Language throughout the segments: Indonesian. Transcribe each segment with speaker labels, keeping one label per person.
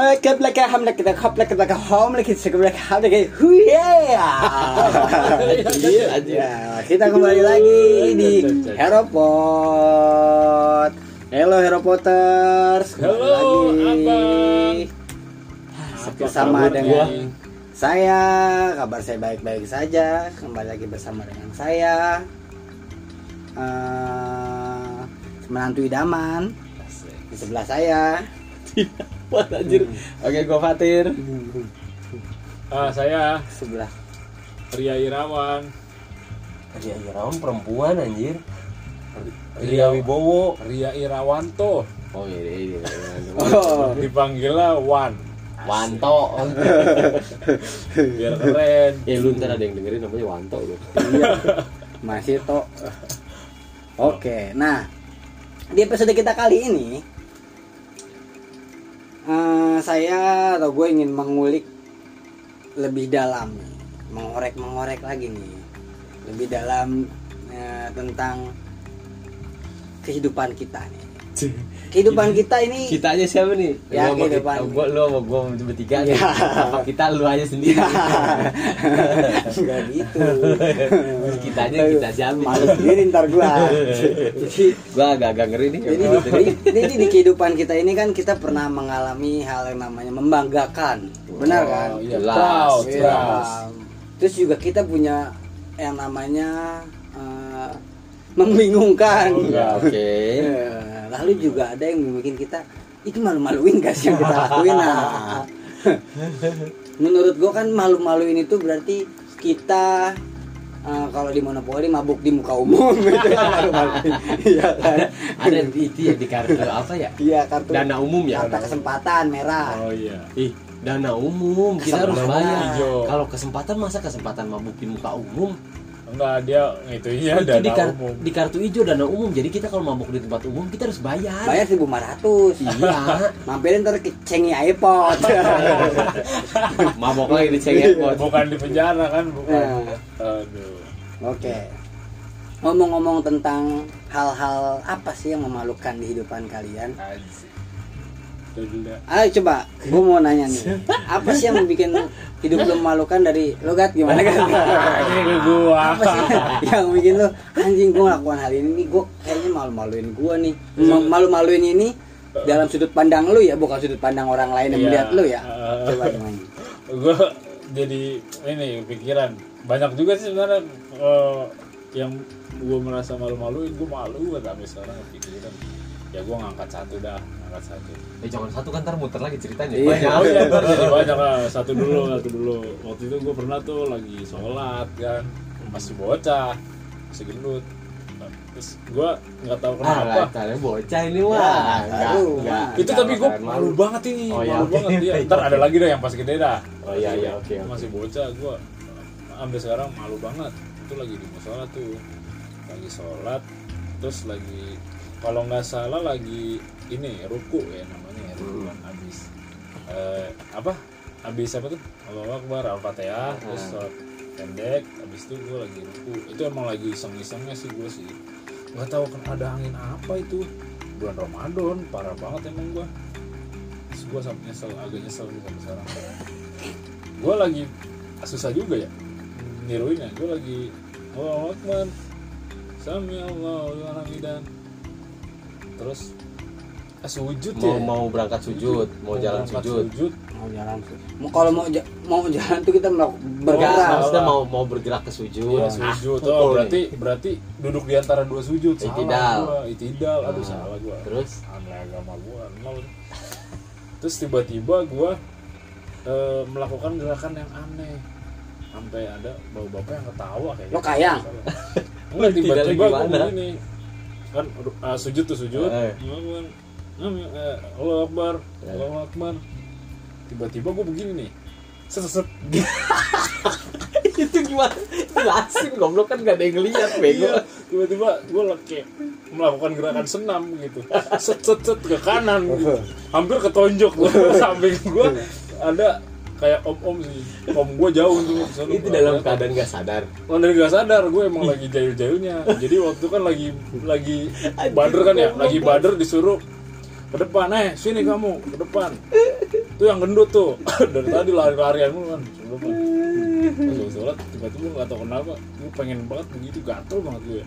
Speaker 1: Keblek hamlek kita keblek kita hamlek kita keblek hamlek huye. Ya, kita kembali lagi di Heropot. Halo Heropoters.
Speaker 2: Halo,
Speaker 1: lagi.
Speaker 2: Apa
Speaker 1: Bersama dengan saya, kabar saya baik-baik saja. Kembali lagi bersama dengan saya. eh menantu idaman di sebelah saya.
Speaker 3: Wah anjir. Oke, gua Fatir.
Speaker 2: Ah, saya
Speaker 1: Sebelah
Speaker 2: Ria Irawan.
Speaker 3: Ria Irawan perempuan anjir. Ria Wibowo.
Speaker 2: Ria Irawanto.
Speaker 3: Oh iya iya. iya.
Speaker 1: Oh.
Speaker 2: Dipanggilnya Wan.
Speaker 3: Wanto.
Speaker 2: Biar keren.
Speaker 3: Ya lu ntar ada yang dengerin namanya Wanto lu.
Speaker 1: Iya, masih toh. Oke, nah di episode kita kali ini eh, saya atau gue ingin mengulik lebih dalam, nih, mengorek-mengorek lagi nih, lebih dalam eh, tentang kehidupan kita nih. Kehidupan kita ini
Speaker 3: Kita aja siapa nih?
Speaker 1: Ya,
Speaker 3: Lu
Speaker 1: kehidupan.
Speaker 3: kita- Gua lu sama gua bertiga.
Speaker 1: Iya.
Speaker 3: Apa kita lu aja sendiri?
Speaker 1: enggak gitu.
Speaker 3: kita aja kita siapa?
Speaker 1: Malu sendiri ntar gua. Jadi
Speaker 3: Gua agak-agak ngeri nih.
Speaker 1: Jadi di, di- jadi di kehidupan kita ini kan kita pernah mengalami hal yang namanya membanggakan, benar kan?
Speaker 2: Oh, iya. Proud,
Speaker 1: Iya.
Speaker 2: proud.
Speaker 1: Terus juga kita punya yang namanya eh, membingungkan.
Speaker 2: Oh, iya.
Speaker 3: Oke.
Speaker 1: Eh, Lalu juga ada yang bikin kita itu malu-maluin gak sih yang kita lakuin? Nah, menurut gua kan malu-maluin itu berarti kita eh, kalau di monopoli mabuk di muka umum gitu ya malu-maluin. Iya kan?
Speaker 3: Ada itu ya di kartu apa ya?
Speaker 1: Iya kartu
Speaker 3: Dana umum ya?
Speaker 1: Kartu kesempatan merah.
Speaker 2: Oh iya.
Speaker 3: Ih, dana umum kita harus bayar.
Speaker 2: hijau.
Speaker 3: Kalau kesempatan masa kesempatan mabuk di muka umum?
Speaker 2: Enggak, dia itu iya
Speaker 3: itu
Speaker 2: dana
Speaker 3: di, kar-
Speaker 2: umum.
Speaker 3: di kartu hijau dana umum. Jadi kita kalau mabuk di tempat umum kita harus bayar.
Speaker 1: Bayar 1500.
Speaker 3: Iya.
Speaker 1: Mampirin ntar ke cengi iPod.
Speaker 3: mabok lagi di cengekot.
Speaker 2: Bukan di penjara kan, bukan.
Speaker 1: Nah.
Speaker 2: Aduh.
Speaker 1: Oke. Ngomong-ngomong tentang hal-hal apa sih yang memalukan di kehidupan kalian?
Speaker 2: Anjir.
Speaker 1: Ayo coba, gue mau nanya nih. Apa sih yang bikin hidup lo memalukan dari lo gat gimana kan?
Speaker 2: Ini ke gua.
Speaker 1: apa sih yang bikin lo anjing gue ngelakukan hal ini nih gue kayaknya malu-maluin gue nih Ma- malu-maluin ini dalam sudut pandang lu ya bukan sudut pandang orang lain yang
Speaker 2: Iya.
Speaker 1: melihat lu ya
Speaker 2: Eh.
Speaker 1: coba gimana
Speaker 2: gue jadi ini pikiran banyak juga sih sebenarnya eh, yang gue merasa malu-maluin gue malu banget sampai sekarang kepikiran ya gue ngangkat satu dah ngangkat satu
Speaker 3: Eh jangan satu kan ntar muter lagi ceritanya.
Speaker 1: Iya.
Speaker 3: Banyak.
Speaker 2: oh iya ntar jadi banyak lah satu dulu satu dulu waktu itu gue pernah tuh lagi sholat kan masih bocah masih gendut terus gue nggak tahu
Speaker 3: Ah,
Speaker 2: kenapa
Speaker 3: kalian bocah ini
Speaker 1: Ya,
Speaker 3: wah. Enggak,
Speaker 1: baru.
Speaker 3: enggak.
Speaker 2: itu tapi gue malu banget ini
Speaker 3: Oh, iya,
Speaker 2: malu
Speaker 3: oke.
Speaker 2: banget dia ntar ada lagi dah yang pas gede dah
Speaker 3: Oh iya iya oke oke.
Speaker 2: masih bocah gue sampai sekarang malu banget itu lagi di musola tuh lagi sholat terus lagi kalau nggak salah lagi ini ruku ya namanya ya ruku kan habis. Eh, apa? Habis apa tuh? Allah Akbar Al-Fatihah terus sholat pendek habis itu gue lagi ruku. Itu emang lagi iseng-isengnya sih gue sih. Nggak tahu kan ada angin apa itu. Bulan Ramadan parah banget emang gue terus gue sampai nyesel agak nyesel sih sampai sekarang. Gue lagi susah juga ya niruinnya gue lagi Allah Akbar. Sami Allah Hamidan terus eh, sujud
Speaker 3: Mau
Speaker 2: ya
Speaker 3: mau berangkat sujud, mau jalan
Speaker 2: berangkat
Speaker 3: sujud.
Speaker 1: mau jalan mau kalau mau ja- mau jalan tuh kita mau
Speaker 3: Bergerak,
Speaker 1: bergerak
Speaker 3: maksudnya mau mau bergerak ke sujud.
Speaker 2: Iya sujud. Oh,
Speaker 3: nih.
Speaker 2: berarti berarti duduk di antara dua sujud. Salah
Speaker 3: Itidal.
Speaker 2: gua. Itidal. Aduh
Speaker 3: Ah,
Speaker 2: salah gua.
Speaker 3: terus?
Speaker 2: aneh agama gua nol. Terus tiba-tiba gua eh, melakukan gerakan yang aneh. Sampai ada bau bapak yang ketawa kayak.
Speaker 1: Lo kayang?
Speaker 2: Enggak tiba-tiba gua
Speaker 3: gimana?
Speaker 2: Kan ah, sujud tuh sujud.
Speaker 3: Eh.
Speaker 2: Gua- eh, Allah Akbar.
Speaker 3: Eh.
Speaker 2: Allah Akbar. Tiba-tiba gua begini nih. Set set. set.
Speaker 3: itu gimana? Jelasin goblok kan gak ada yang ngeliat bego.
Speaker 2: Iya, tiba-tiba gue kayak melakukan gerakan senam gitu set set set ke kanan gitu. hampir ketonjok gue samping gue ada kayak om om sih. Om gue jauh tuh
Speaker 3: Itu
Speaker 2: gua
Speaker 3: dalam keadaan gak sadar.
Speaker 2: Oh, dari gak sadar gue emang lagi jahil-jahilnya jadi waktu kan lagi lagi bader kan ya? lagi bader disuruh ke depan eh sini kamu ke depan. Tuh yang gendut tuh. Dari tadi lari-larian mulu kan. Sebelum kan gua sholat tiba-tiba nggak tahu kenapa gue pengen banget begitu gatel banget gue ya.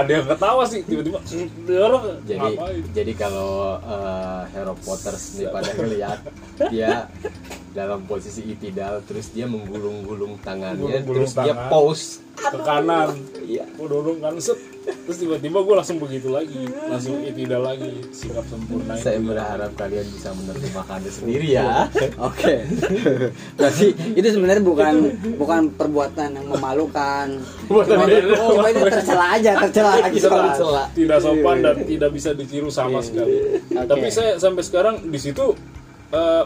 Speaker 2: Ada yang ketawa sih tiba-tiba dia
Speaker 3: jadi
Speaker 2: ngapain?
Speaker 3: jadi kalau eh, Harry Potter sendiri pada ngeliat dia dalam posisi itidal terus dia menggulung-gulung tangannya
Speaker 2: Menggulung-gulung
Speaker 3: terus dia
Speaker 2: tangan.
Speaker 3: pause.
Speaker 2: ke kanan.
Speaker 3: Iya.
Speaker 2: Dorong kan set terus tiba-tiba gue langsung begitu lagi langsung tidak lagi sikap sempurna itu.
Speaker 3: saya berharap kalian bisa menerjemahkannya sendiri ya
Speaker 1: Oke. Berarti itu sebenarnya bukan bukan perbuatan yang memalukan. Cuma itu, cuma itu tercela aja, tercela lagi.
Speaker 3: Tercela.
Speaker 2: tidak sopan dan tidak bisa ditiru sama sekali
Speaker 1: Oke.
Speaker 2: tapi saya sampai sekarang di situ eh,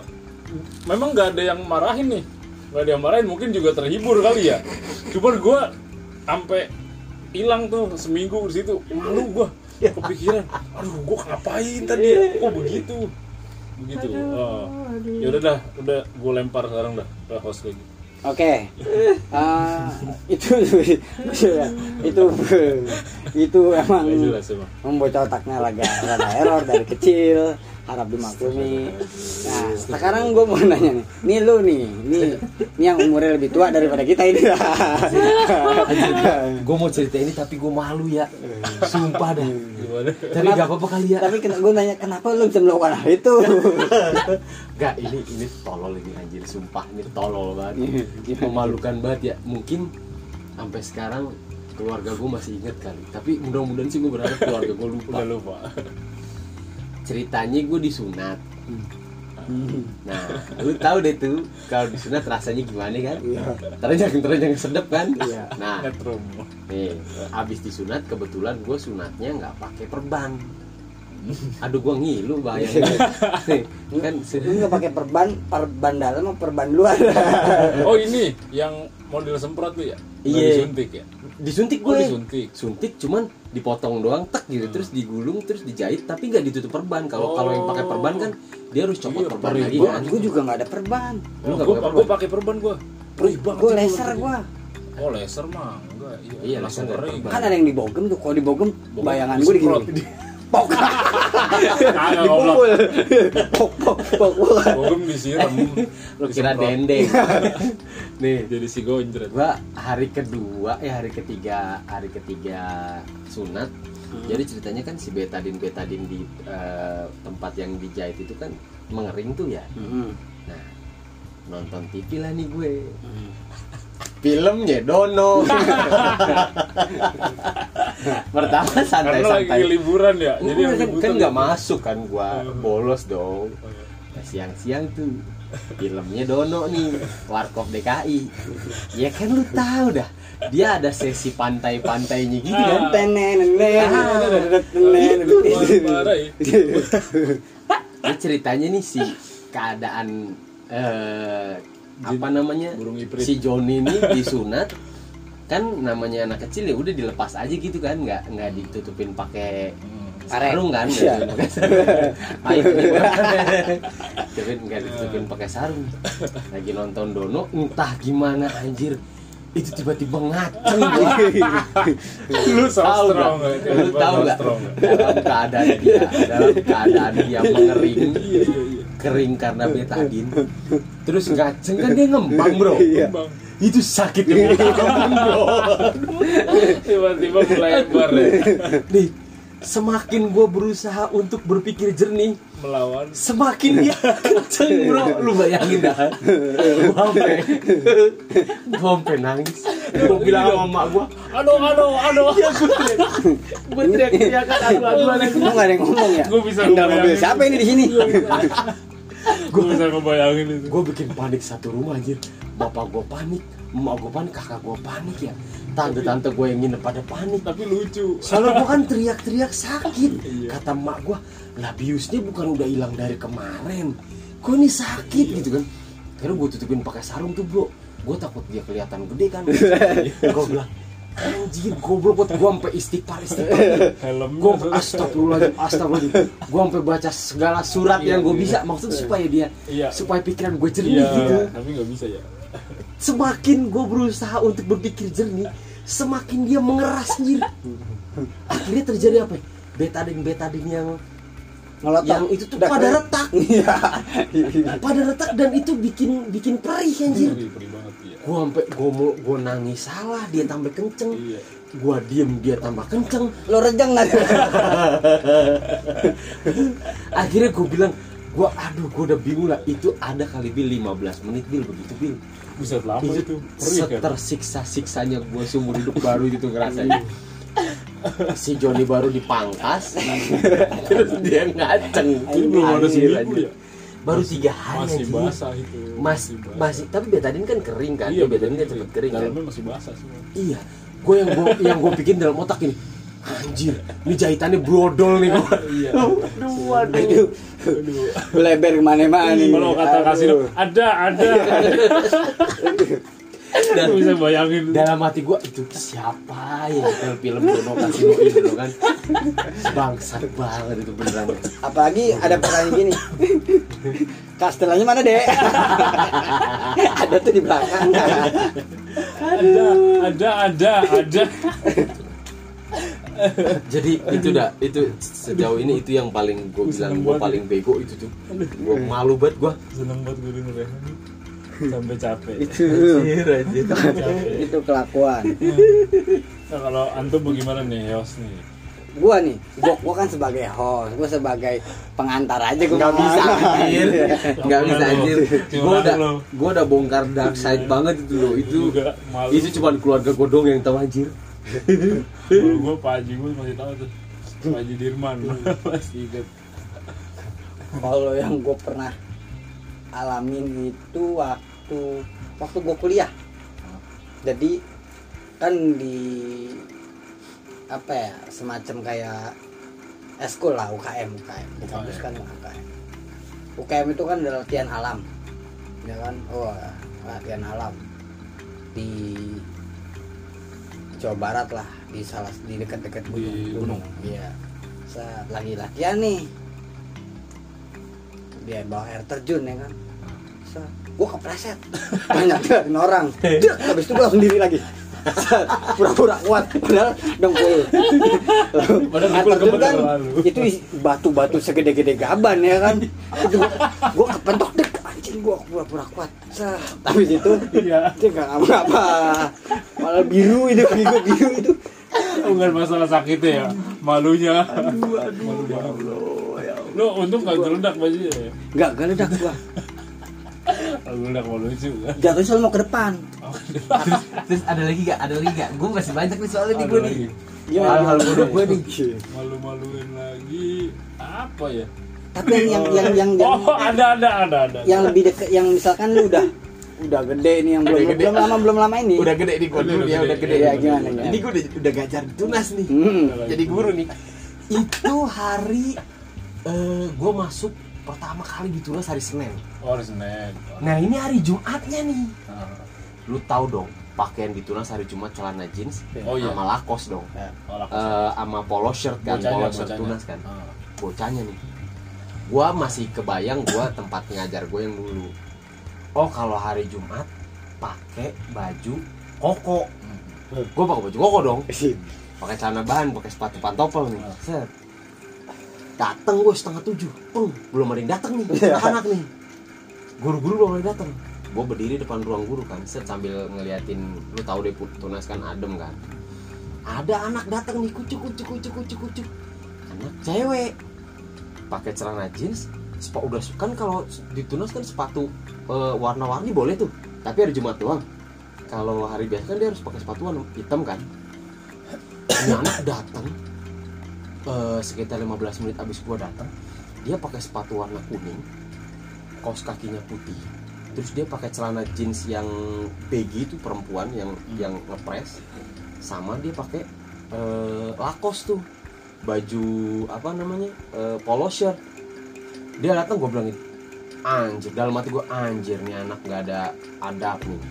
Speaker 2: memang nggak ada yang marahin nih nggak ada yang marahin mungkin juga terhibur kali ya cuman gue sampai hilang tuh seminggu di situ. Malu gue kepikiran aduh gue ngapain tadi ya? kok begitu? Begitu Oh. ya udah dah udah gue lempar sekarang dah ke host lagi.
Speaker 1: Oke, Eh, itu itu itu emang
Speaker 2: Nggak jelas emang.
Speaker 1: membuat otaknya rada error dari kecil harap dimaklumi. Nah sekarang gue mau nanya nih, nih lu nih, nih, nih yang umurnya lebih tua daripada kita ini.
Speaker 3: gue mau cerita ini tapi gue malu ya sumpah dah tapi gak apa-apa kali ya
Speaker 1: Tapi gue nanya kenapa lu bisa melakukan hal itu?
Speaker 3: Gak, ini ini tolol ini anjir, sumpah ini tolol banget.
Speaker 1: Iya.
Speaker 3: Memalukan banget ya. Mungkin sampai sekarang keluarga gue masih inget kali. Tapi mudah-mudahan sih gue berharap keluarga gue lupa.
Speaker 2: udah lupa
Speaker 3: Ceritanya gue disunat. Nah, lu tahu deh tuh kalau disunat rasanya gimana kan? Terenjang terenjang sedep kan?
Speaker 1: Iya.
Speaker 3: Nah, nih abis disunat kebetulan gue sunatnya nggak pakai perban. Aduh gue ngilu bayangin. Nih, kan
Speaker 1: Lu nggak pakai perban, perban dalam apa perban luar?
Speaker 2: oh ini yang model semprot tuh ya
Speaker 3: Iya.
Speaker 2: disuntik ya
Speaker 3: disuntik
Speaker 2: Oh,
Speaker 3: gue
Speaker 2: disuntik.
Speaker 3: suntik cuman dipotong doang tek gitu terus digulung terus dijahit tapi nggak ditutup perban kalau kalau yang pakai perban kan dia harus copot
Speaker 2: Iya,
Speaker 3: perban lagi kan
Speaker 1: gue juga nggak ada perban.
Speaker 3: Lu nggak
Speaker 2: gue
Speaker 3: pakai perban?
Speaker 2: pakai perban gue perih banget
Speaker 1: Gue laser gue.
Speaker 2: oh laser mah enggak iya,
Speaker 3: Iya,
Speaker 2: langsung kering.
Speaker 1: Kan ada yang dibogem tuh. Kalau dibogem,
Speaker 2: Bogem
Speaker 1: bayangan gue digini. Pok.
Speaker 2: Goblok.
Speaker 1: Pok pok pok. pok.
Speaker 2: bogem disiram
Speaker 3: lu kira dendeng. Nih.
Speaker 2: Jadi si gonjret.
Speaker 3: Gua hari kedua eh hari ketiga hari ketiga sunat. Jadi ceritanya kan si betadin betadin di eh, tempat yang dijahit itu kan mengering tuh ya.
Speaker 1: Hmm.
Speaker 3: nah nonton TV lah nih gue. Filmnya Dono pertama
Speaker 2: karena lagi
Speaker 3: santai-santai
Speaker 2: liburan ya jadi yang
Speaker 3: kan, kan nggak
Speaker 2: itu.
Speaker 3: masuk kan gua. Bolos dong.
Speaker 2: Oh, iya.
Speaker 3: Nah, siang-siang tuh filmnya Dono nih Warkop DKI ya kan lu tahu dah dia ada sesi pantai-pantainya gitu kan?
Speaker 1: Tenen,
Speaker 2: Parah ya.
Speaker 3: Ini ceritanya nih si keadaan eh, apa namanya? si Joni ini disunat kan namanya anak kecil ya udah dilepas aja gitu kan nggak nggak ditutupin pakai
Speaker 2: Hmm.
Speaker 3: sarung kan
Speaker 1: Iya.
Speaker 3: Tapi nggak ditutupin pakai sarung lagi nonton Dono entah gimana anjir itu tiba-tiba ngaceng
Speaker 2: lu so
Speaker 3: tahu
Speaker 2: strong ya.
Speaker 3: lu tahu nggak
Speaker 2: strong.
Speaker 3: dalam keadaan dia dalam keadaan dia mengering
Speaker 2: iya, iya.
Speaker 3: Kering karena betadin terus ngaceng kan dia ngembang bro.
Speaker 2: Bang,
Speaker 3: itu sakit di muka bro.
Speaker 2: Tiba-tiba melebar ya.
Speaker 3: Nih semakin gue berusaha untuk berpikir jernih
Speaker 2: melawan.
Speaker 3: semakin dia kenceng bro. Lu bayangin dah. Gue sampai gue sampai nangis. Gue bilang sama emak gue
Speaker 2: aduh aduh aduh.
Speaker 3: Ya gue teriak. Gue teriak teriakan aduh aduh aduh.
Speaker 1: Lu nggak ada yang ngomong ya?
Speaker 2: Gua bisa
Speaker 1: mobil
Speaker 2: ngebayangin.
Speaker 1: siapa ini di sini?
Speaker 2: Gue bisa ngebayangin itu.
Speaker 3: Gue bikin panik satu rumah anjir. Bapak gue panik emak gue panik kakak gue panik ya. Tante-tante gue yang nginep pada panik.
Speaker 2: Tapi lucu.
Speaker 3: Soalnya gue kan teriak-teriak sakit.
Speaker 2: Iya.
Speaker 3: Kata emak gue Lah biusnya bukan udah hilang dari kemarin. Kok ini sakit? Gitu kan. Akhirnya gue tutupin pakai sarung tuh bro. Gue takut dia kelihatan gede kan. Gue bilang Anjir goblok buat gue sampai istighfar istighfar.
Speaker 2: Helmnya.
Speaker 3: Gue astagfirullahaladzim astagfirullahaladzim. Gue sampai baca segala surat
Speaker 2: Iya,
Speaker 3: yang gue
Speaker 2: iya.
Speaker 3: bisa. Maksudnya supaya dia
Speaker 2: Iya.
Speaker 3: Supaya pikiran gue jernih
Speaker 2: iya
Speaker 3: gitu.
Speaker 2: tapi nggak bisa ya.
Speaker 3: Semakin gue berusaha untuk berpikir jernih Semakin dia mengeras anjir. Akhirnya terjadi apa ya? Betadin-betadin yang
Speaker 1: Ngelotok.
Speaker 3: yang itu tuh pada retak.
Speaker 1: Iya.
Speaker 3: pada retak dan itu bikin bikin perih anjir
Speaker 2: Iya.
Speaker 3: gua sampai gua mau gua nangis salah dia tambah kenceng
Speaker 2: Iya.
Speaker 3: gua diem dia tambah kenceng
Speaker 1: Lo rejeng nggak?
Speaker 3: akhirnya gua bilang gua aduh gua udah bingung lah itu ada kali bil 15 menit bil begitu bil
Speaker 2: Buset lama
Speaker 3: itu
Speaker 2: itu. Perih kan.
Speaker 3: setersiksa siksanya gua seumur hidup baru itu ngerasain si Joni baru dipangkas terus dia ngaceng
Speaker 2: Ini belum ada seminggu ya.
Speaker 3: Baru tiga hari
Speaker 2: Masih
Speaker 3: anjir.
Speaker 2: basah itu.
Speaker 3: masih
Speaker 2: basah.
Speaker 3: masih tapi betadin kan kering kan
Speaker 2: Iya,
Speaker 3: betadin kan cepet kering kan
Speaker 2: Dalamnya masih basah semua.
Speaker 3: iya gue yang gue yang gue bikin dalam otak ini anjir ini jahitannya brodol nih gue
Speaker 2: Iya.
Speaker 3: aduh
Speaker 1: Aduh.
Speaker 2: Aduh.
Speaker 1: Lebar ke mana-mana nih.
Speaker 2: Kalau kata
Speaker 1: Aduh.
Speaker 2: kasino ada ada.
Speaker 3: Dan-
Speaker 2: bisa bayangin.
Speaker 3: dalam hati gue itu siapa yang film film Dono Kasino ini loh kan bangsat banget itu beneran
Speaker 1: Apalagi ada pertanyaan gini. Kastelanya mana dek? ada tuh di belakang.
Speaker 2: Ada ada ada ada.
Speaker 3: jadi itu dah itu sejauh ini itu yang paling gue
Speaker 2: Gua
Speaker 3: bilang gue paling bego itu tuh gue malu banget gue
Speaker 2: Seneng banget gue denger ya. Sampai capek.
Speaker 1: itu
Speaker 3: anjir anjir
Speaker 2: capek.
Speaker 1: itu kelakuan.
Speaker 2: Nah, kalau antum bagaimana nih host nih?
Speaker 1: Gua nih, gua, gua kan sebagai host, gua sebagai pengantar aja gua
Speaker 3: nggak bisa anjir nggak bisa anjir gue
Speaker 2: Curang
Speaker 3: udah gue udah bongkar dark side banget itu loh itu itu cuma keluarga gue dong yang tahu anjir
Speaker 2: gue Pak Haji gue masih tahu tuh. Pak Haji Dirman masih inget.
Speaker 1: Kalau yang gua pernah alamin itu waktu waktu gua kuliah. Jadi kan di apa ya semacam kayak eskul lah UKM UKM di kampus kan UKM UKM itu kan ada latihan alam ya kan? Oh latihan alam. Di Jawa Barat lah di salah di dekat-dekat gunung.
Speaker 2: gunung.
Speaker 1: iya. Saat lagi latihan nih dia bawa air terjun ya kan? Set, gua kepleset. Banyak orang. Dek, habis itu gua langsung diri lagi. Pura-pura kuat. Padahal dengkul.
Speaker 2: Padahal
Speaker 1: terjun kan itu batu-batu segede-gede gaban ya kan? Itu gua kepentok dek anjing gua pura-pura kuat. Set, habis itu
Speaker 2: Iya.
Speaker 1: dia nggak ngapa-ngapa malah biru itu gua biru itu.
Speaker 2: Bukan masalah sakitnya ya, malunya. Malu banget. Lu untung gak geledak bajunya ya.
Speaker 1: nggak geledak gua
Speaker 2: Kalau geledak malu juga.
Speaker 1: jatuhnya selalu mau ke depan
Speaker 3: terus ada lagi gak ada lagi gak gue masih banyak nih soalnya nih
Speaker 2: Ada
Speaker 3: gue
Speaker 2: lagi.
Speaker 3: nih
Speaker 1: Gimana?
Speaker 3: hal-hal bodoh gue nih
Speaker 2: Malu-maluin lagi. Apa ya?
Speaker 1: tapi yang yang yang yang, yang
Speaker 2: Oh, ada ada ada ada.
Speaker 1: yang lebih deket yang misalkan lu udah udah gede nih yang belum
Speaker 3: gede.
Speaker 1: belum lama belum lama ini
Speaker 3: udah gede nih gue
Speaker 2: Udah,
Speaker 3: dulu
Speaker 2: udah
Speaker 3: ya
Speaker 2: gede.
Speaker 3: udah gede
Speaker 1: Iya,
Speaker 3: nih.
Speaker 1: gimana, gimana?
Speaker 3: ini gue udah udah gajar tunas nih
Speaker 1: Hmm.
Speaker 3: jadi guru nih itu hari eh gue masuk pertama kali di tunas hari Senin.
Speaker 2: Oh, hari Senin.
Speaker 3: nah ini hari Jumatnya nih.
Speaker 2: Ah.
Speaker 3: lu tahu dong pakaian di tunas hari Jumat celana jeans
Speaker 2: Oh, iya.
Speaker 3: sama lakos dong.
Speaker 2: Oh, lah,
Speaker 3: Eh, sama polo shirt kan
Speaker 2: Bocahnya,
Speaker 3: polo shirt tunas kan.
Speaker 2: Ah.
Speaker 3: bocahnya nih. Gua masih kebayang gua tempat ngajar gue yang dulu. Oh kalau hari Jumat pakai baju koko.
Speaker 2: Hmm.
Speaker 3: gua pakai baju koko dong. Pakai celana bahan pakai sepatu pantopel nih.
Speaker 2: Ah.
Speaker 3: set dateng gue setengah tujuh. Peng belum ada yang datang nih anak-anak nih. Guru-guru belum ada yang datang gue berdiri depan ruang guru kan set sambil ngeliatin lu tahu deh tunas kan adem kan. Ada anak datang nih kucuk kucuk kucuk kucuk kucuk. Anak cewek. Pakai celana jeans sepatu udah kan kalau di tunas kan sepatu eh, warna-warni boleh tuh tapi hari Jumat doang. Kalau hari biasa kan dia harus pakai sepatu warna hitam kan. Ini anak datang eh, sekitar 15 menit abis gua datang dia pakai sepatu warna kuning kaos kakinya putih. Terus dia pakai celana jeans yang baggy itu perempuan yang yang ngepres. Sama dia pakai eh, lakos tuh. Baju apa namanya eh, polo shirt. Dia datang gue bilangin anjir dalam hati gue anjir nih anak nggak ada adab nih.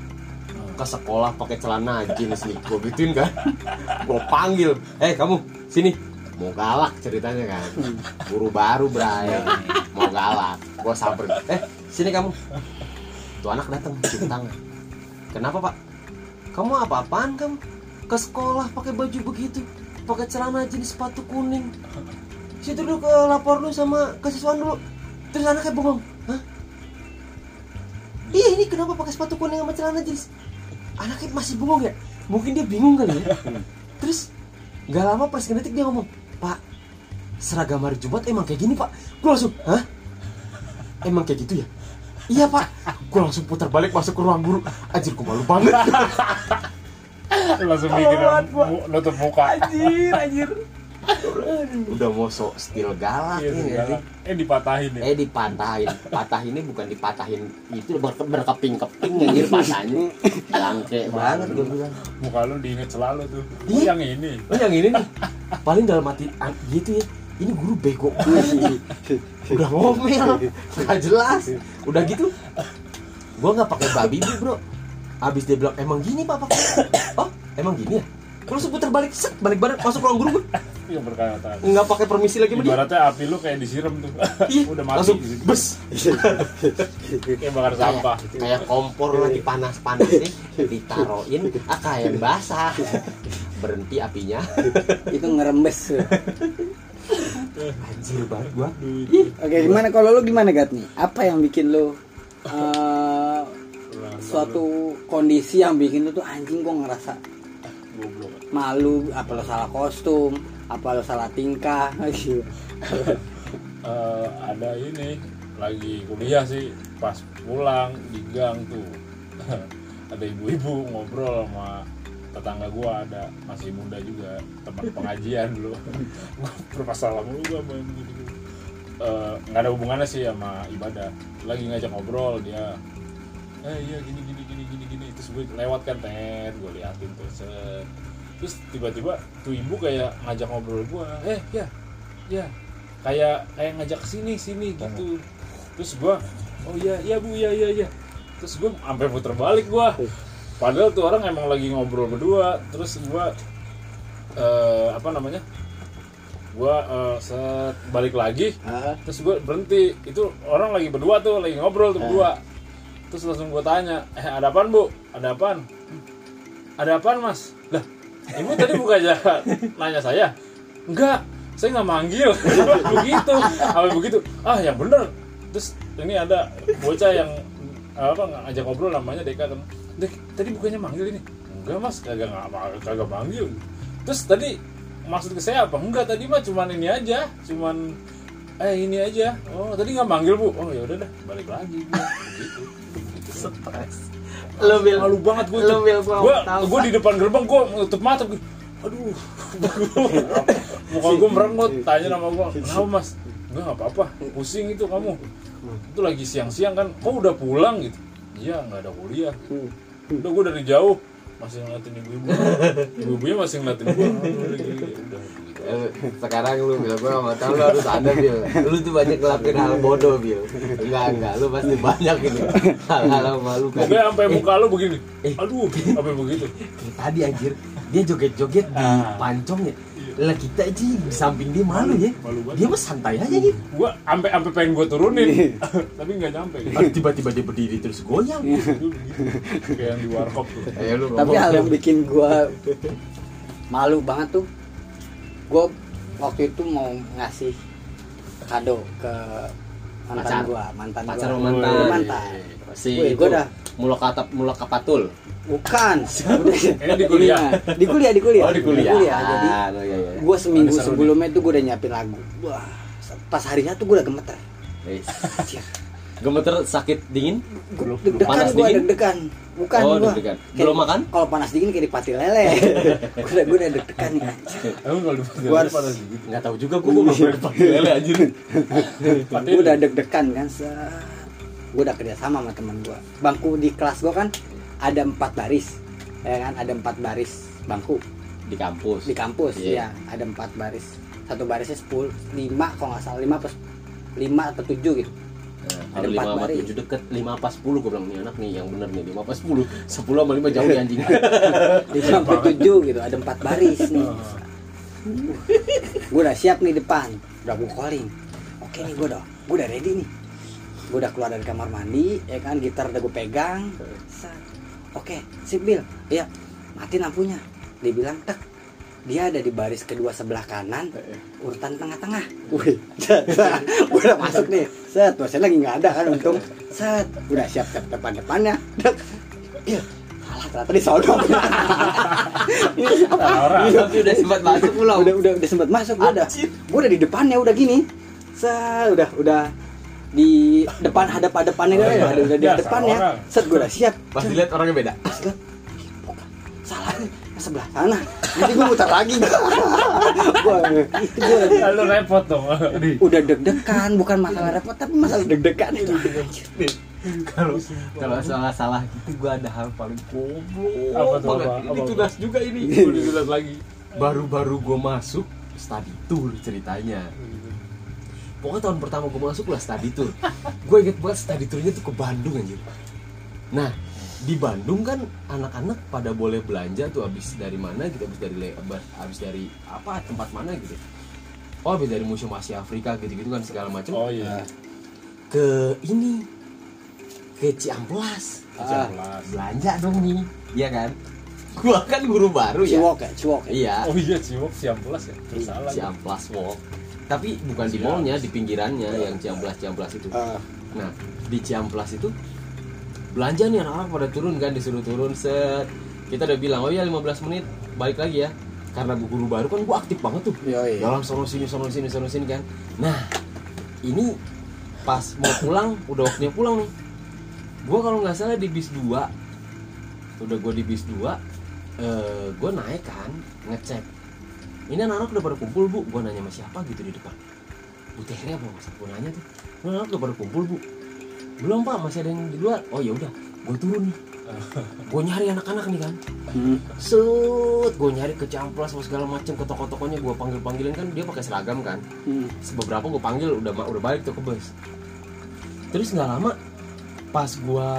Speaker 3: Ke sekolah pakai celana jeans nih. Gue gituin kan. Gue panggil eh kamu sini mau galak ceritanya kan. Guru baru bray. Mau galak. Gue samperin. Eh sini kamu. Tuh anak datang cium tangan. Kenapa pak? Kamu apa-apaan kamu? Ke sekolah pakai baju begitu pakai celana jeans sepatu kuning. Situ dulu ke lapor lu sama kesiswaan dulu. Terus anaknya bengong hah? Iya ini kenapa pakai sepatu kuning sama celana jeans anaknya masih bengong ya. Mungkin dia bingung kali ya. Terus nggak lama pas detik dia ngomong pak seragam hari Jumat emang kayak gini pak. Gue langsung hah? Emang kayak gitu ya? Iya pak. Gue langsung putar balik masuk ke ruang guru. Anjir gue malu banget.
Speaker 2: Langsung bikin nutup muka.
Speaker 3: Anjir anjir udah mau sok stil galak
Speaker 2: Iya,
Speaker 3: ya sih?
Speaker 2: segala. eh dipatahin ya?
Speaker 3: Eh dipatahin. Patahinnya bukan dipatahin itu ber- berkeping-keping anjir patahnya bangke banget gue bilang.
Speaker 2: Muka lu diinget selalu tuh. Oh,
Speaker 3: Iya.
Speaker 2: yang ini.
Speaker 3: Oh yang ini nih. Paling dalam hati gitu ya. Ini guru bego. Udah ngomel. Nggak jelas. Udah gitu. Gua nggak pakai babi Bu, bro. Abis dia bilang emang gini pak? Pakai oh emang gini ya? Gua langsung putar balik set balik badan masuk ruang guru gua
Speaker 2: yang berkata
Speaker 3: nggak pakai permisi lagi
Speaker 2: ibaratnya api lu kayak disiram tuh.
Speaker 3: Iya,
Speaker 2: udah mati
Speaker 3: langsung
Speaker 2: gitu.
Speaker 3: bes.
Speaker 2: Kayak bakar sampah.
Speaker 3: Kayak, kayak kompor lagi panas-panas nih. Ditaruhin ah kayak basah. Berhenti apinya.
Speaker 1: Itu ngerembes
Speaker 3: anjir banget gua.
Speaker 1: Oke gimana? Kalau lu gimana gat nih? Apa yang bikin lu eh, suatu kondisi yang bikin lu tuh anjing kok ngerasa
Speaker 2: goblok.
Speaker 1: malu apa lo salah kostum apa lo salah tingkah? Gitu
Speaker 2: Eh, ada ini lagi kuliah sih pas pulang di gang tuh. Ada ibu-ibu ngobrol sama tetangga gua ada masih muda juga teman pengajian dulu. Bermasalah mulu gua main gitu nggak ada hubungannya sih sama ibadah. Lagi ngajak ngobrol dia eh iya gini gini gini gini gini. Terus gue lewat kan tet gue liatin tuh set. Terus tiba-tiba tuh ibu kayak ngajak ngobrol gua eh ya ya. Kayak kayak ngajak ke sini sini gitu. Terus gua oh iya iya bu iya iya iya. Terus gua sampai puter balik gua. Padahal tuh orang emang lagi ngobrol berdua. Terus gua eh, apa namanya? Gua eh, set balik lagi.
Speaker 1: Ah,
Speaker 2: terus gue berhenti. Itu orang lagi berdua tuh lagi ngobrol tuh berdua. Terus langsung gue tanya eh ada apaan bu? Ada apaan? "Hmm, ada apaan mas ibu tadi bukan aja nanya saya. Enggak saya nggak manggil. Begitu. Apa begitu. Ah yang bener. Terus ini ada bocah yang apa ngajak ngobrol namanya Deka kan. Dek tadi bukannya manggil ini? Enggak mas. Kagak nggak kagak manggil. Terus tadi maksud ke saya apa? Enggak tadi mah cuman ini aja. Cuman eh ini aja. Oh tadi nggak manggil bu. Oh ya udah dah. Balik lagi begitu
Speaker 3: stres lo bil.
Speaker 2: malu banget gue
Speaker 3: Lu, Bil, gua
Speaker 2: gue gue di depan gerbang gue nutup mata gue aduh. Muka gue merengut tanya sama gue kenapa mas? Enggak nggak apa-apa. Pusing itu kamu. Itu lagi siang-siang kan. Kok udah pulang? gitu. Iya nggak ada kuliah. Udah gue dari jauh masih ngeliatin ibu-ibu ibu-ibunya masih ngeliatin gue.
Speaker 3: Eh, sekarang lu bil gue gak mau tau lu harus ada bil. Lu tuh banyak ngelakuin hal bodoh bil. Enggak enggak. Lu pasti banyak ini hal-hal malu kan
Speaker 2: Pokoknya sampai muka lu begini. aduh sampai begitu.
Speaker 3: Tadi anjir dia joget-joget di
Speaker 2: Ah.
Speaker 3: pancong ya lah kita aja di samping dia malu ya.
Speaker 2: Malu banget.
Speaker 3: dia mah santai aja gitu
Speaker 2: gue sampai sampai pengen gue turunin. Tapi nggak nyampe.
Speaker 3: Tiba-tiba dia berdiri terus goyang.
Speaker 2: Dulu gitu. kayak yang di warkop tuh.
Speaker 3: Ayo lu
Speaker 1: tapi hal yang bikin gua malu banget tuh gua waktu itu mau ngasih kado ke mantan
Speaker 3: Pacar.
Speaker 1: gua mantan
Speaker 3: pacar
Speaker 1: gua.
Speaker 3: mantan.
Speaker 1: Gua mantan
Speaker 3: si
Speaker 1: Wih,
Speaker 3: itu.
Speaker 1: gua dah
Speaker 3: mulak katap mulak kapatul
Speaker 1: bukan
Speaker 2: Ini di kuliah?
Speaker 1: di kuliah di kuliah
Speaker 3: oh di kuliah,
Speaker 1: jadi
Speaker 3: Ah, oh, iya, iya.
Speaker 1: gua seminggu
Speaker 2: Ada seru
Speaker 1: sebelumnya tuh gua udah nyiapin lagu wah pas harinya tuh gua udah gemeter
Speaker 3: Wis.
Speaker 1: Anjir.
Speaker 3: gemeter sakit dingin
Speaker 1: Gua deg-degan
Speaker 3: Panas
Speaker 1: gua
Speaker 3: dingin?
Speaker 1: deg-degan bukan
Speaker 3: Oh,
Speaker 1: gua
Speaker 3: deg-degan.
Speaker 1: Kayak-
Speaker 3: Belum makan?
Speaker 1: kalau panas dingin kayak di pati lele gua udah gua udah deg-degan nih anjir.
Speaker 2: emang kalau di
Speaker 1: Gua harus-
Speaker 2: gitu
Speaker 3: nggak tahu juga gua mau pernah pakai lele anjir
Speaker 1: gue udah deg-degan kan gue udah kerja sama sama teman gue bangku di kelas gue kan ada empat baris ya kan? Ada empat baris bangku.
Speaker 3: Di kampus?
Speaker 1: Di kampus
Speaker 3: Iya.
Speaker 1: ya ada empat baris. Satu barisnya sepuluh lima kalau nggak salah. Lima plus lima atau tujuh gitu.
Speaker 3: Nah,
Speaker 1: Ada empat baris.
Speaker 3: tujuh deket lima apa sepuluh gue bilang nih anak nih yang bener nih lima apa sepuluh. Sepuluh sama lima jauh nih anjing.
Speaker 1: Lima sampai tujuh gitu ada empat baris nih. Gue udah siap nih depan. Udah gue calling. Oke nih gue udah gue udah ready nih gue udah keluar dari kamar mandi ya kan gitar udah gue pegang. Oke sip Bil. Iya mati lampunya. Dia bilang tek. Dia ada di baris kedua sebelah kanan urutan tengah-tengah. Wih. Gua udah masuk nih. Set dosen lagi nggak ada kan untung. Set udah siap siap depan depannya iya salah ternyata di sono
Speaker 2: Salah orang.
Speaker 3: Tapi udah sempat masuk pulau.
Speaker 1: udah udah udah sempat masuk gua udah. Gua udah di depannya udah gini. Set udah udah di depan hadap hadapannya
Speaker 2: Oh,
Speaker 1: udah,
Speaker 2: iya.
Speaker 1: udah, udah di
Speaker 2: Ya,
Speaker 1: depannya
Speaker 2: orang.
Speaker 1: set gua udah siap
Speaker 3: Pas dilihat orangnya beda.
Speaker 1: Pas lihat, bukan. salah nih sebelah sana nanti gue muter lagi lagi
Speaker 2: Lalu repot dong.
Speaker 1: Udah deg-degan bukan masalah repot tapi masalah deg-degan itu
Speaker 3: Kalau kalau salah salah gitu gua ada hal paling goblok
Speaker 2: Apa tuh,
Speaker 3: banget.
Speaker 2: apa?
Speaker 3: Ini
Speaker 2: Apa,
Speaker 3: tugas juga ini.
Speaker 2: Udah dilihat lagi.
Speaker 3: Baru-baru gua masuk study tour ceritanya. Pokoknya tahun pertama gue masuk lah study tour. Gue inget banget study tournya tuh ke Bandung anjir. Nah di Bandung kan anak-anak pada boleh belanja tuh habis dari mana gitu habis dari habis dari apa tempat mana gitu. Oh habis dari museum Asia Afrika gitu-gitu kan segala macam.
Speaker 2: Oh iya.
Speaker 3: ke ini ke Ciamplas.
Speaker 1: Ah.
Speaker 3: Belanja dong nih iya kan? Gua kan guru baru ya.
Speaker 1: Ciwok ya ciwok ya?
Speaker 3: Iya.
Speaker 2: Oh iya Ciwok Ciamplas ya. Terus salah.
Speaker 3: Ciamplas Walk tapi bukan di mallnya di pinggirannya yang Ciamplas Ciamplas itu
Speaker 1: Ah,
Speaker 3: Nah, di Ciamplas itu belanja nih anak-anak pada turun kan disuruh turun set. Kita udah bilang, "Oh iya 15 menit, balik lagi ya." Karena gua guru baru kan gua aktif banget tuh.
Speaker 1: Yoi.
Speaker 3: Jalan sono sini sono sini sono sini kan. Nah, ini pas mau pulang, udah waktunya pulang nih. Gua kalau nggak salah di bis 2. Udah gua di bis 2, eh gua naik kan, ngecek. Ini anak-anak udah pada kumpul, Bu. Gua nanya sama siapa gitu di depan. Bu Tere apa nggak Gua nanya tuh. "Ini Anak-anak udah pada kumpul, Bu. Belum pak. Masih ada yang di luar. Oh ya udah. Gue turun nih. Gue nyari anak-anak nih kan.
Speaker 1: Hmm.
Speaker 3: set gue nyari ke camplas segala macem ke toko-tokonya gue panggil panggilin kan dia pakai seragam kan.
Speaker 1: Hmm.
Speaker 3: beberapa gue panggil udah udah balik tuh ke bus. Terus nggak lama pas gue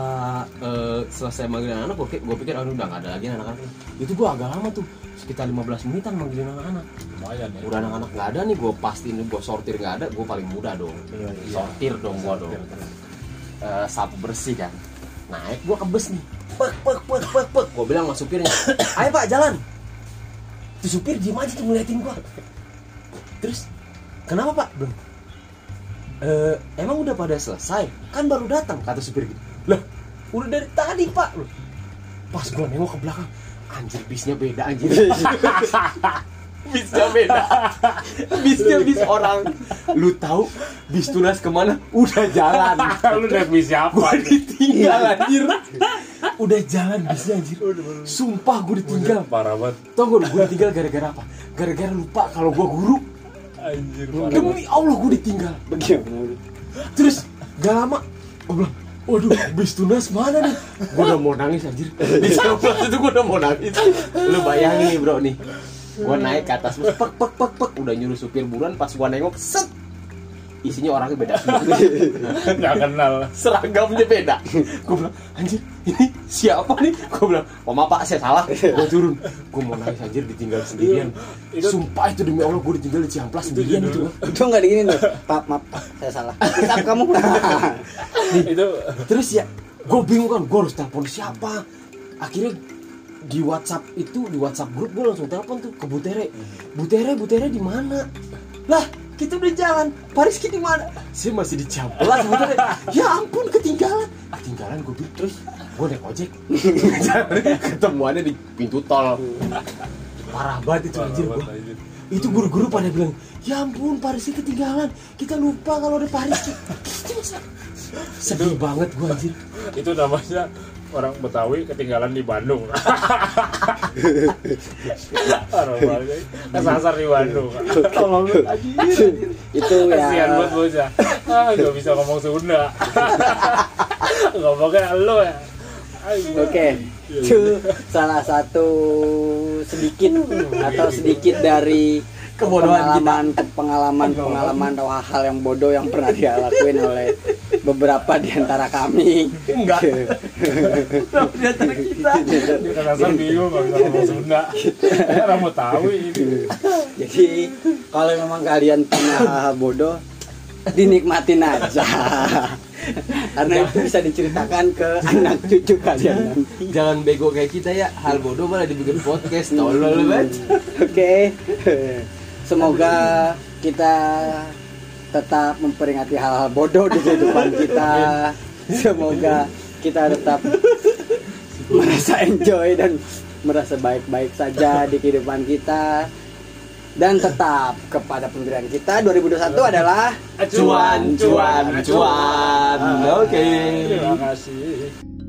Speaker 3: selesai manggilin anak gue gue pikir aduh udah nggak ada lagi anak-anak itu gue agak lama tuh sekitar 15 menitan manggilin anak-anak.
Speaker 2: Lumayan ya.
Speaker 3: udah anak-anak nggak ada nih gue pastiin gue sortir nggak ada gue paling muda dong.
Speaker 1: Iya, iya.
Speaker 3: sortir dong gue dong. Eh, sapu bersih kan. Naik gua ke bus nih. Pek pek pek pek pek. Gua bilang sama supirnya ayo pak jalan. Tuh supir diem aja tuh ngeliatin gua. Terus kenapa pak? Belum. "Eh, emang udah pada selesai? Kan baru datang kata supir gitu. Lah udah dari tadi pak. Pas gua nengok ke belakang anjir bisnya beda anjir. Bisnya beda. Bisnya bis orang. Lu tahu bis tunas ke mana? Udah jalan.
Speaker 2: Lu naik bis siapa?
Speaker 3: gua ditinggal anjir. Udah jalan bisnya anjir. Sumpah gua ditinggal.
Speaker 2: Parah banget.
Speaker 3: tau gue ditinggal gara-gara apa? Gara-gara lupa kalau gua guru.
Speaker 2: Anjir
Speaker 3: demi Allah gua ditinggal.
Speaker 1: Bagaimana?
Speaker 3: Terus gak lama gue bilang Waduh, bis tunas mana nih? Gue udah mau nangis anjir. Di sebelah itu gue udah mau nangis. Lu bayangin nih bro nih. Gue naik ke atas bus, pek pek pek pek. Udah nyuruh supir buruan pas gue nengok Set Isinya orangnya beda. Semua
Speaker 2: Nggak kenal.
Speaker 3: Seragamnya beda. Gue bilang, anjir ini siapa nih? Gue bilang, oh maaf pak saya salah. Gue turun. Gue mau nangis anjir ditinggal sendirian.
Speaker 2: Itu-
Speaker 3: Sumpah itu demi Allah gue ditinggal di Ciamplas sendirian itu
Speaker 1: itu nggak digini tuh. Pak maaf Pak, saya salah. Tetap kamu
Speaker 2: Itu
Speaker 3: terus ya gue bingung kan gue harus telepon siapa? Akhirnya di WhatsApp itu di WhatsApp grup gue langsung telepon tuh ke Butere. Butere Butere di mana? Lah kita udah jalan. Paris di mana saya masih di Ciamplas ya ampun ketinggalan. Ketinggalan gue bilang terus. Gue naik ojek. Ketemuannya di pintu tol. Parah banget itu anjir
Speaker 2: anjir.
Speaker 3: itu guru-guru pada bilang ya ampun Paris ketinggalan. Kita lupa kalau ada Paris. Sedih banget gue anjir.
Speaker 2: Itu namanya orang Betawi ketinggalan di Bandung. Banget. Kesasar di Bandung. Tolong lu anjir.
Speaker 1: itu
Speaker 2: Kasihan
Speaker 1: ya
Speaker 2: buat bocah. Ah, gak bisa ngomong Sunda. Ngomongnya lu ya.
Speaker 1: Oke, itu salah satu sedikit atau sedikit dari
Speaker 3: Kebodohan
Speaker 1: pengalaman pengalaman pengalaman atau hal-hal yang bodoh yang pernah dia lakuin oleh beberapa di antara kami.
Speaker 3: Enggak. di antara kita
Speaker 2: Dia kesasar bingung bisa ngomong Sunda. Orang mau tahu ini.
Speaker 1: Jadi kalau memang kalian punya hal-hal bodoh, dinikmatin aja. karena itu bisa diceritakan ke anak cucu kalian nanti
Speaker 3: Jangan bego kayak kita ya. Hal bodoh malah dibikin podcast. Tolol banget.
Speaker 1: oke semoga kita tetap memperingati hal-hal bodoh di kehidupan kita semoga kita tetap merasa enjoy dan merasa baik-baik saja di kehidupan kita dan tetap kepada pendirian kita 2021 adalah
Speaker 3: Cuan, cuan, cuan. Oke.
Speaker 2: Terima kasih.